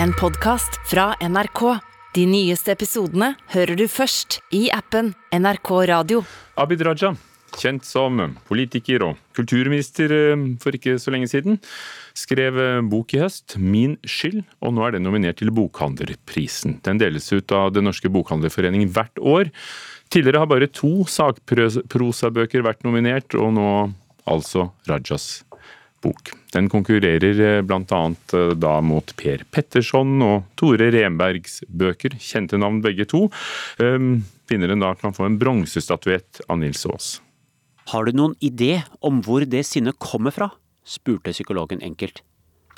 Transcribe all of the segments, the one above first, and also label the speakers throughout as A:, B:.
A: en podkast fra NRK. De nyeste episodene hører du først i appen NRK Radio.
B: Abid Raja, kjent som politiker og kulturminister eh, for ikke så lenge siden, skrev eh, bok i høst, 'Min skyld', og nå er den nominert til Bokhandlerprisen. Den deles ut av Den norske bokhandlerforening hvert år. Tidligere har bare to sakprosabøker vært nominert, og nå altså Rajas bok. Den konkurrerer eh, bl.a. da mot Per Petterson og Tore Renbergs bøker, kjente navn begge to. Vinneren da kan få en bronsestatuett av Nils Aas.
C: Har du noen idé om hvor det sinnet kommer fra? spurte psykologen enkelt.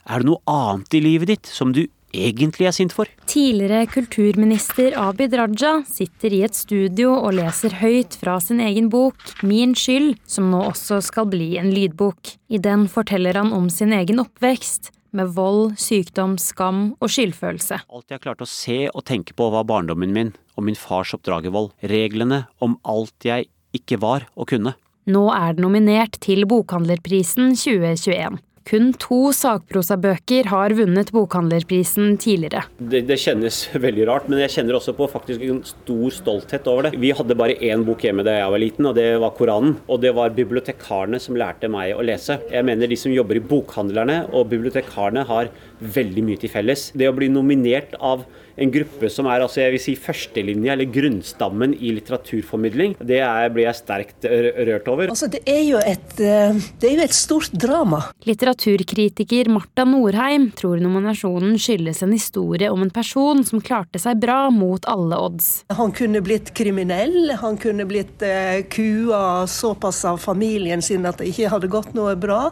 C: Er det noe annet i livet ditt som du egentlig er sint for?
D: Tidligere kulturminister Abid Raja sitter i et studio og leser høyt fra sin egen bok Min skyld, som nå også skal bli en lydbok. I den forteller han om sin egen oppvekst, med vold, sykdom, skam og skyldfølelse.
C: Alt jeg klarte å se og tenke på var barndommen min og min fars oppdragervold. Reglene om alt jeg ikke var og kunne.
D: Nå er det nominert til Bokhandlerprisen 2021. Kun to sakprosabøker har vunnet Bokhandlerprisen tidligere.
C: Det, det, kjennes veldig rart, men jeg kjenner også på faktisk en stor stolthet over det. Vi hadde bare én bok hjemme da jeg var liten, og det var Koranen. Og det var bibliotekarene som lærte meg å lese. Jeg mener de som jobber i bokhandlerne og bibliotekarene har veldig mye til felles. Det å bli nominert av en gruppe som er altså jeg vil si førstelinja, eller grunnstammen i litteraturformidling. Det er, blir jeg sterkt rørt over.
E: Altså, det, er jo et, eh, det er jo et stort drama.
D: Litteraturkritiker Marta Norheim tror nominasjonen skyldes en historie om en person som klarte seg bra mot alle odds.
E: Han kunne blitt kriminell, han kunne blitt eh, kua såpass av familien sin at det ikke hadde gått noe bra.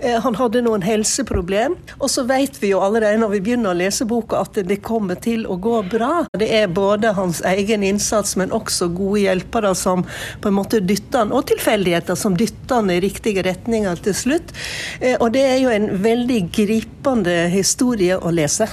E: Eh, han hadde noen helseproblem. Og så vet vi jo allerede når vi begynner å lese boka at det kommer til å gå bra. Det er både hans egen innsats, men også gode hjelpere som på en måte dytter han, og tilfeldigheter som dytter han i riktige retninger til slutt. Eh, og det er jo en veldig gripende historie å lese.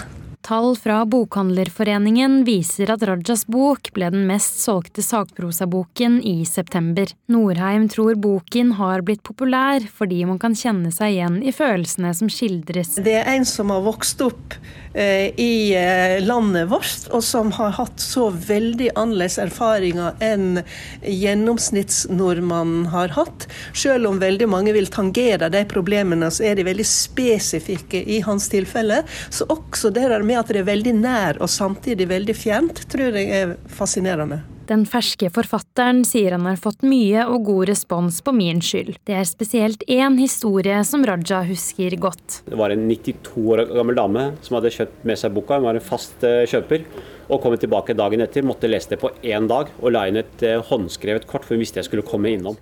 D: Tall fra Bokhandlerforeningen viser at Rajas bok ble den mest solgte sakprosaboken i september. Norheim tror boken har blitt populær fordi man kan kjenne seg igjen i følelsene som skildres.
E: Det er en som har vokst opp i eh, landet vårt, og som har hatt så veldig annerledes erfaringer enn gjennomsnittsnordmannen har hatt. Selv om veldig mange vil tangere de problemene, så er de veldig spesifikke i hans tilfelle. Så også det der med at det er veldig nær og samtidig veldig fjernt, tror jeg er fascinerende.
D: Den ferske forfatteren sier han har fått mye og god respons på Min skyld. Det er spesielt én historie som Raja husker godt.
C: Det var en 92 år gammel dame som hadde kjøpt med seg boka. Hun var en fast eh, kjøper. Og kom tilbake dagen etter, måtte lese det på én dag og la inn et eh, håndskrevet kort, for hun visste jeg skulle komme innom.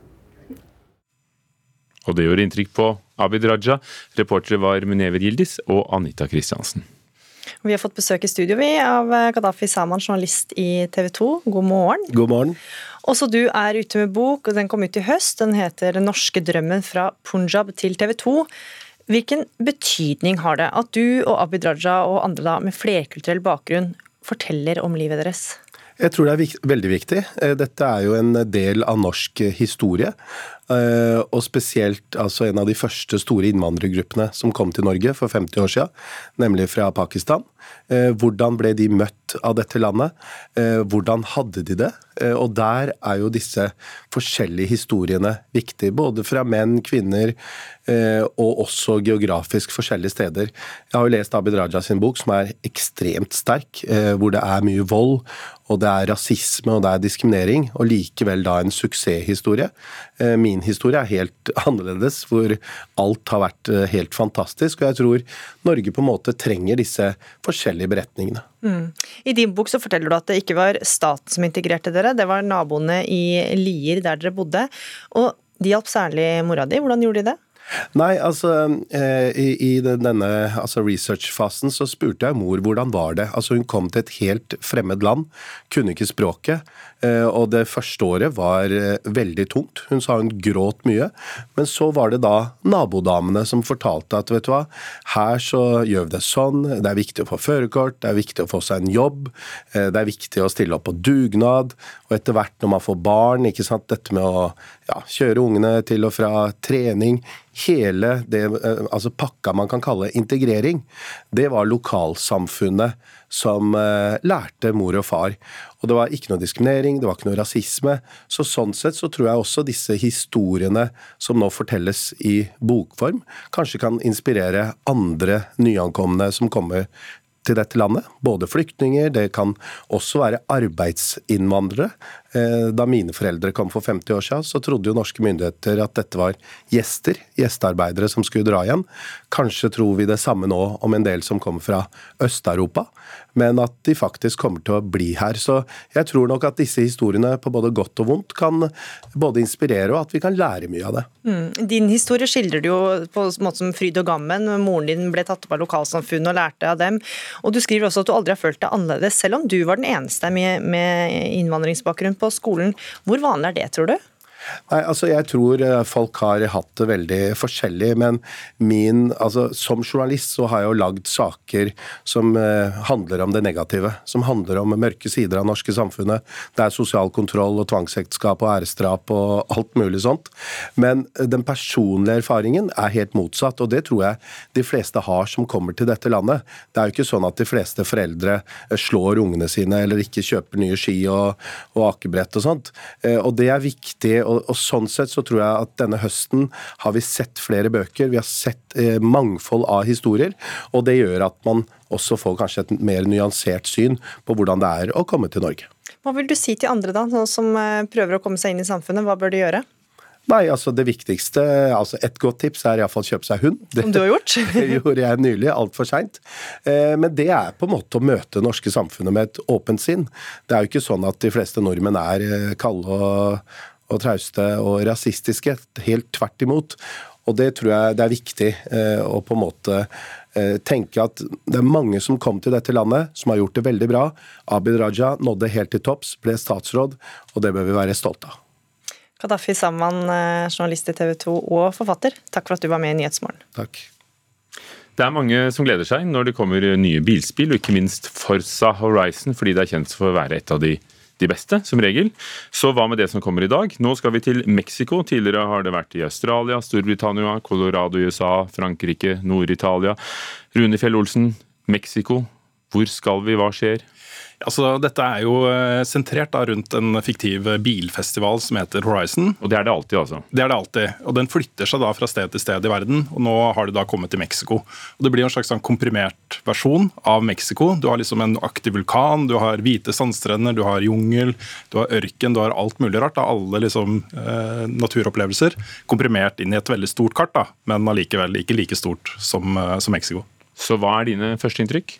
B: Og det gjorde inntrykk på Abid Raja. Reportere var Munever Gildis og Anita Kristiansen.
F: Vi har fått besøk i studio vi av eh, Gaddafi Saman, journalist i TV 2. God morgen.
G: God morgen.
F: Også du er ute med bok, og den kom ut i høst. Den heter 'Den norske drømmen fra Punjab til TV 2'. Hvilken betydning har det at du og Abid Raja og andre da med flerkulturell bakgrunn forteller om livet deres?
G: Jeg tror det er veldig viktig. Eh, dette er jo en del av norsk historie. Eh, og spesielt altså en av de første store innvandrergruppene som kom til Norge for 50 år siden, nemlig fra Pakistan. Eh, hvordan ble de møtt av dette landet? Eh, hvordan hadde de det? Og der er jo disse forskjellige historiene viktige, både fra menn, kvinner og også geografisk forskjellige steder. Jeg har jo lest Abid Raja sin bok, som er ekstremt sterk, hvor det er mye vold, og det er rasisme og det er diskriminering, og likevel da en suksesshistorie. Min min historie er helt annerledes, hvor alt har vært eh, helt fantastisk. Og jeg tror Norge på en måte trenger disse forskjellige beretningene. Mm.
F: I din bok så forteller du at det ikke var staten som integrerte dere, det var naboene i Lier der dere bodde. Og de hjalp særlig mora di. Hvordan gjorde de det?
G: Nei, altså eh, i, denne altså researchfasen så spurte jeg mor hvordan var det. Altså Hun kom til et helt fremmed land, kunne ikke språket. Eh, og det første året var eh, veldig tungt. Hun sa hun gråt mye. Men så var det da nabodamene som fortalte at vet du hva, her så gjør vi det sånn, det er viktig å få førerkort, det er viktig å få seg en jobb, det er viktig å stille opp på dugnad. Og etter hvert når man får barn, ikke sant, dette med å ja, kjøre ungene til og fra trening, hele det, eh, altså pakka man kan kalle integrering, det var lokalsamfunnet som eh, lærte mor og far. Og det var ikke noe diskriminering, det var ikke noe rasisme. Så sånn sett så tror jeg også disse historiene som nå fortelles i bokform, kanskje kan inspirere andre nyankomne som kommer til dette landet. Både flyktninger, det kan også være arbeidsinnvandrere. Eh, da mine foreldre kom for 50 år siden, så trodde jo norske myndigheter at dette var gjester, gjestearbeidere som skulle dra igjen. Kanskje tror vi det samme nå om en del som kommer fra Øst-Europa men at de faktisk kommer til å bli her. Så jeg tror nok at disse historiene på både godt og vondt kan både inspirere og at vi kan lære mye av det.
F: Mm. Din historie skildrer du jo på en måte som fryd og gammen. Moren din ble tatt opp av lokalsamfunnet og lærte av dem. Og du skriver også at du aldri har følt deg annerledes, selv om du var den eneste med, med innvandringsbakgrunn på skolen. Hvor vanlig er det, tror du?
G: Nei, altså Jeg tror eh, folk har hatt det veldig forskjellig, men min, altså som journalist så har jeg jo lagd saker som eh, handler om det negative. Som handler om mørke sider av norske samfunnet. Det er sosial kontroll og tvangsekteskap og æresdrap og alt mulig sånt. Men den personlige erfaringen er helt motsatt, og det tror jeg de fleste har som kommer til dette landet. Det er jo ikke sånn at de fleste foreldre eh, slår ungene sine eller ikke kjøper nye ski og, og akebrett og sånt. Eh, og det er viktig. og og, og, Sånn sett så tror jeg at denne høsten har vi sett flere bøker, vi har sett eh, mangfold av historier. Og det gjør at man også får kanskje et mer nyansert syn på hvordan det er å komme til Norge.
F: Hva vil du si til andre da, som eh, prøver å komme seg inn i samfunnet? Hva bør de gjøre?
G: Nei, altså det viktigste altså Et godt tips er iallfall kjøpe seg hund.
F: Det, Som du har gjort?
G: det gjorde jeg nylig, altfor seint. Eh, men det er på en måte å møte det norske samfunnet med et åpent sinn. Det er jo ikke sånn at de fleste nordmenn er kalde og, og trauste og rasistiske. Helt tvert imot. Og det tror jeg det er viktig eh, å på en måte eh, tenke at det er mange som kom til dette landet, som har gjort det veldig bra. Abid Raja nådde helt til topps, ble statsråd, og det bør vi være stolte av.
F: Kadafi Saman, eh, journalist i TV 2 og forfatter, takk for at du var med i Nyhetsmorgen.
G: Takk.
B: Det er mange som gleder seg når det kommer nye bilspill, og ikke minst Forsa Horizon, fordi det er kjent for å være et av de de beste, som regel. Så hva med det som kommer i dag? Nå skal vi til Mexico. Tidligere har det vært i Australia, Storbritannia, Colorado i USA, Frankrike, Nord-Italia. Rune Fjell Olsen, Mexico. Hvor skal vi, hva skjer?
H: Altså, dette er jo eh, sentrert da, rundt en fiktiv bilfestival som heter Horizon.
B: Og det er det alltid, altså?
H: Det er det alltid. Og den flytter seg da fra sted til sted i verden, og nå har det da kommet til Mexico. Og Det blir en slags sånn komprimert versjon av Mexico. Du har liksom en aktiv vulkan, du har hvite sandstrender, du har jungel, du har ørken, du har alt mulig rart. Da. Alle liksom eh, naturopplevelser komprimert inn i et veldig stort kart, da, men allikevel ikke like stort som, eh, som Mexico.
B: Så hva er dine førsteinntrykk?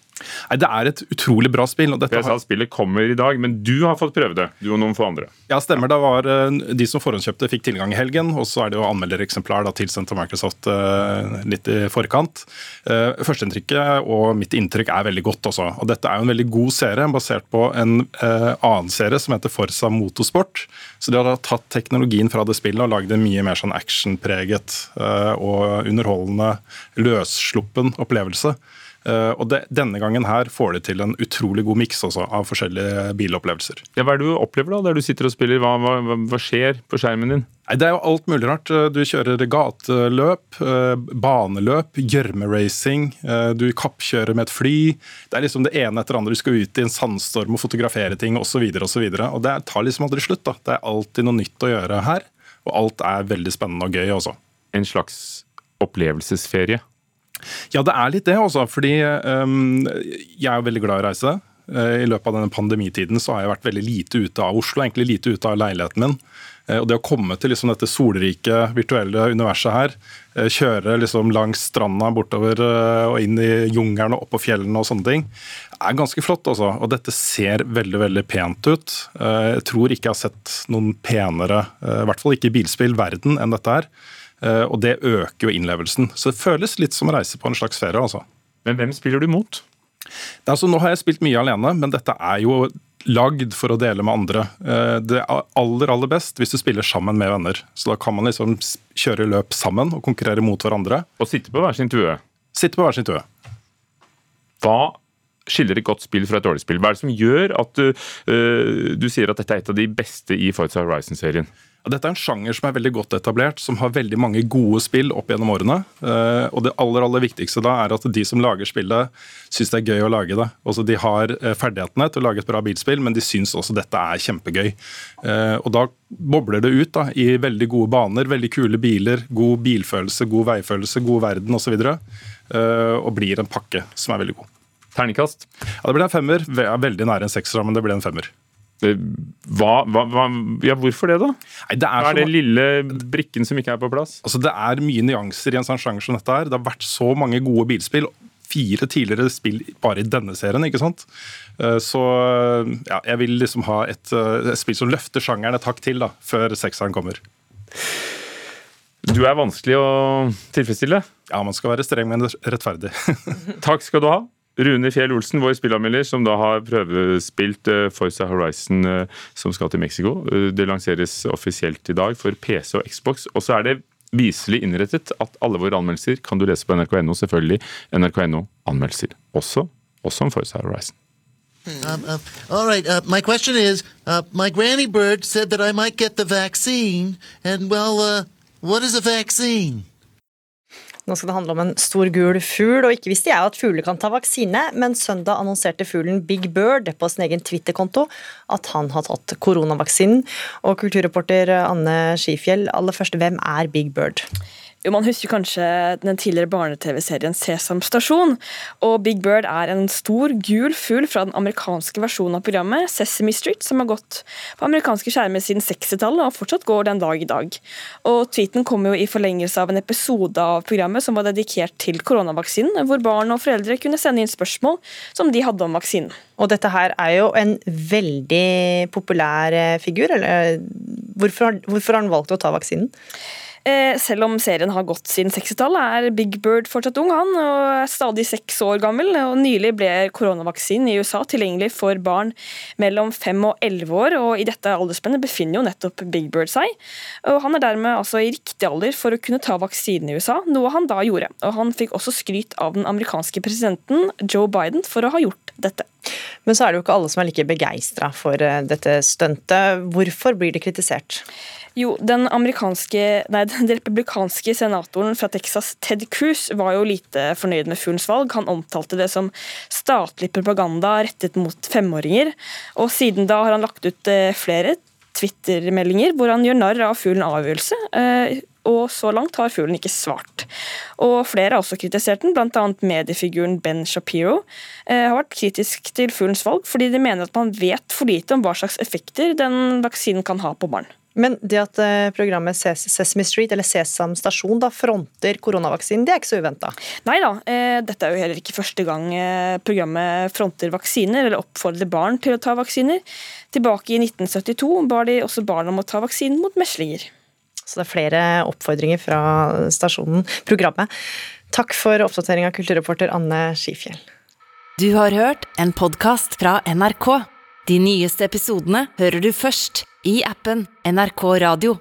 H: Nei, Det er et utrolig bra spill.
B: og jeg sa at Spillet kommer i dag, men du har fått prøve det. Du og noen få andre.
H: Ja, stemmer. Det var eh, De som forhåndskjøpte, fikk tilgang i helgen. Og så er det jo anmeldereksemplar da, tilsendt av Microsoft uh, litt i forkant. Uh, Førsteinntrykket og mitt inntrykk er veldig godt også. Og dette er jo en veldig god serie basert på en annen serie som heter Forsa Motorsport. Så de har tatt teknologien fra det spillet og lagd en mye mer sånn actionpreget og underholdende, løssluppen opplevelse. Eh, og det, Denne gangen her får det til en utrolig god miks av forskjellige bilopplevelser.
B: Ja, Hva er det du opplever da, der du sitter og spiller? Hva, hva, hva skjer på skjermen din?
H: Nei, det er jo alt mulig rart. Du kjører gateløp, eh, baneløp, gjørmeracing. Eh, du kappkjører med et fly. Det er liksom det ene etter det andre. Du skal ut i en sandstorm og fotografere ting osv. Og, og det tar liksom aldri slutt. da. Det er alltid noe nytt å gjøre her. Og alt er veldig spennende og gøy også.
B: En slags opplevelsesferie?
H: Ja, det er litt det, også. Fordi um, jeg er veldig glad i å reise. Uh, I løpet av denne pandemitiden så har jeg vært veldig lite ute av Oslo, egentlig lite ute av leiligheten min. Uh, og Det å komme til liksom dette solrike, virtuelle universet her, uh, kjøre liksom langs stranda bortover og inn i jungelen og opp på fjellene og sånne ting, er ganske flott. Også. Og dette ser veldig veldig pent ut. Jeg tror ikke jeg har sett noen penere, i hvert fall ikke i bilspillverden, enn dette her. Eh, og det øker jo innlevelsen. Så det føles litt som å reise på en slags ferie. altså.
B: Men hvem spiller du mot?
H: Altså, nå har jeg spilt mye alene, men dette er jo lagd for å dele med andre. Eh, det er aller aller best hvis du spiller sammen med venner. Så Da kan man liksom kjøre løp sammen og konkurrere mot hverandre.
B: Og sitte på hver sin tue?
H: Sitte på hver sin tue.
B: Hva skiller et godt spill fra et dårlig spill? Hva er det som gjør at du, uh, du sier at dette er et av de beste i Forza Horizon-serien?
H: Dette er en sjanger som er veldig godt etablert, som har veldig mange gode spill opp gjennom årene. Eh, og det aller aller viktigste da er at de som lager spillet, syns det er gøy å lage det. Også De har eh, ferdighetene til å lage et bra bilspill, men de syns også dette er kjempegøy. Eh, og da bobler det ut da, i veldig gode baner, veldig kule biler, god bilfølelse, god veifølelse, god verden osv. Og, så og blir en pakke som er veldig god.
B: Terningkast?
H: Ja, Det ble en femmer. Veldig nære en sekser, men det ble en femmer.
B: Hva, hva, hva, ja, hvorfor det, da?
H: Nei, det er,
B: hva er det lille brikken som ikke er på plass?
H: Altså, Det er mye nyanser i en sånn sjanger som dette her. Det har vært så mange gode bilspill. Fire tidligere spill bare i denne serien. ikke sant? Eh, så ja, jeg vil liksom ha et, eh, et spill som løfter sjangeren et hakk til, da, før sekseren kommer.
B: Du er vanskelig å tilfredsstille?
H: Ja, man skal være streng, men rettferdig.
B: Takk skal du ha. Rune Fjell Olsen, vår spillanmelder, som da har prøvespilt eh, Forza Horizon eh, som skal til Mexico. Eh, det lanseres offisielt i dag for PC og Xbox. Og så er det viselig innrettet at alle våre anmeldelser kan du lese på nrk.no, selvfølgelig. nrk.no anmeldelser. Også, også om Forza Horizon.
I: Um, uh, all right. Uh, my question is, uh, my granny bird said that I might get the vaccine, and well, uh, what is a vaccine?
F: Nå skal det handle om en stor gul fugl, og ikke visste jeg at fugler kan ta vaksine, men søndag annonserte fuglen Big Bird på sin egen Twitter-konto at han har tatt koronavaksinen. Og kulturreporter Anne Skifjell, aller først, hvem er Big Bird?
J: Jo, Man husker kanskje den tidligere barne-TV-serien Sesam stasjon. Og Big Bird er en stor, gul fugl fra den amerikanske versjonen av programmet Sesame Street, som har gått på amerikanske skjermer siden 60-tallet og fortsatt går den dag i dag. Og Tweeten kom jo i forlengelse av en episode av programmet som var dedikert til koronavaksinen, hvor barn og foreldre kunne sende inn spørsmål som de hadde om vaksinen.
F: Og dette her er jo en veldig populær eh, figur. Eller, hvorfor, hvorfor har han valgt å ta vaksinen?
J: Eh, selv om serien har gått siden 60-tallet, er Big Bird fortsatt ung, han, og er stadig seks år gammel. og Nylig ble koronavaksinen i USA tilgjengelig for barn mellom fem og elleve år, og i dette aldersspennet befinner jo nettopp Big Bird seg. Og Han er dermed altså i riktig alder for å kunne ta vaksinen i USA, noe han da gjorde. Og Han fikk også skryt av den amerikanske presidenten Joe Biden for å ha gjort dette.
F: Men så er det jo ikke alle som er like begeistra for eh, dette stuntet. Hvorfor blir det kritisert?
J: Jo, den, nei, den republikanske senatoren fra Texas, Ted Cruz, var jo lite fornøyd med fuglens valg. Han omtalte det som statlig propaganda rettet mot femåringer. Og siden da har han lagt ut eh, flere Twitter-meldinger hvor han gjør narr av fuglens avgjørelse. Og så langt har fuglen ikke svart. Og Flere har også kritisert den, bl.a. mediefiguren Ben Shapiro eh, har vært kritisk til fuglens valg, fordi de mener at man vet for lite om hva slags effekter den vaksinen kan ha på barn.
F: Men det at eh, programmet Sesame Street, eller Sesam stasjon, da fronter koronavaksinen, det er ikke så uventa?
J: Nei da, eh, dette er jo heller ikke første gang eh, programmet fronter vaksiner, eller oppfordrer barn til å ta vaksiner. Tilbake i 1972 bar de også barn om å ta vaksinen mot meslinger.
F: Så det er flere oppfordringer fra stasjonen, programmet. Takk for oppdatering av kulturreporter Anne Skifjell.
A: Du har hørt en podkast fra NRK. De nyeste episodene hører du først i appen NRK Radio.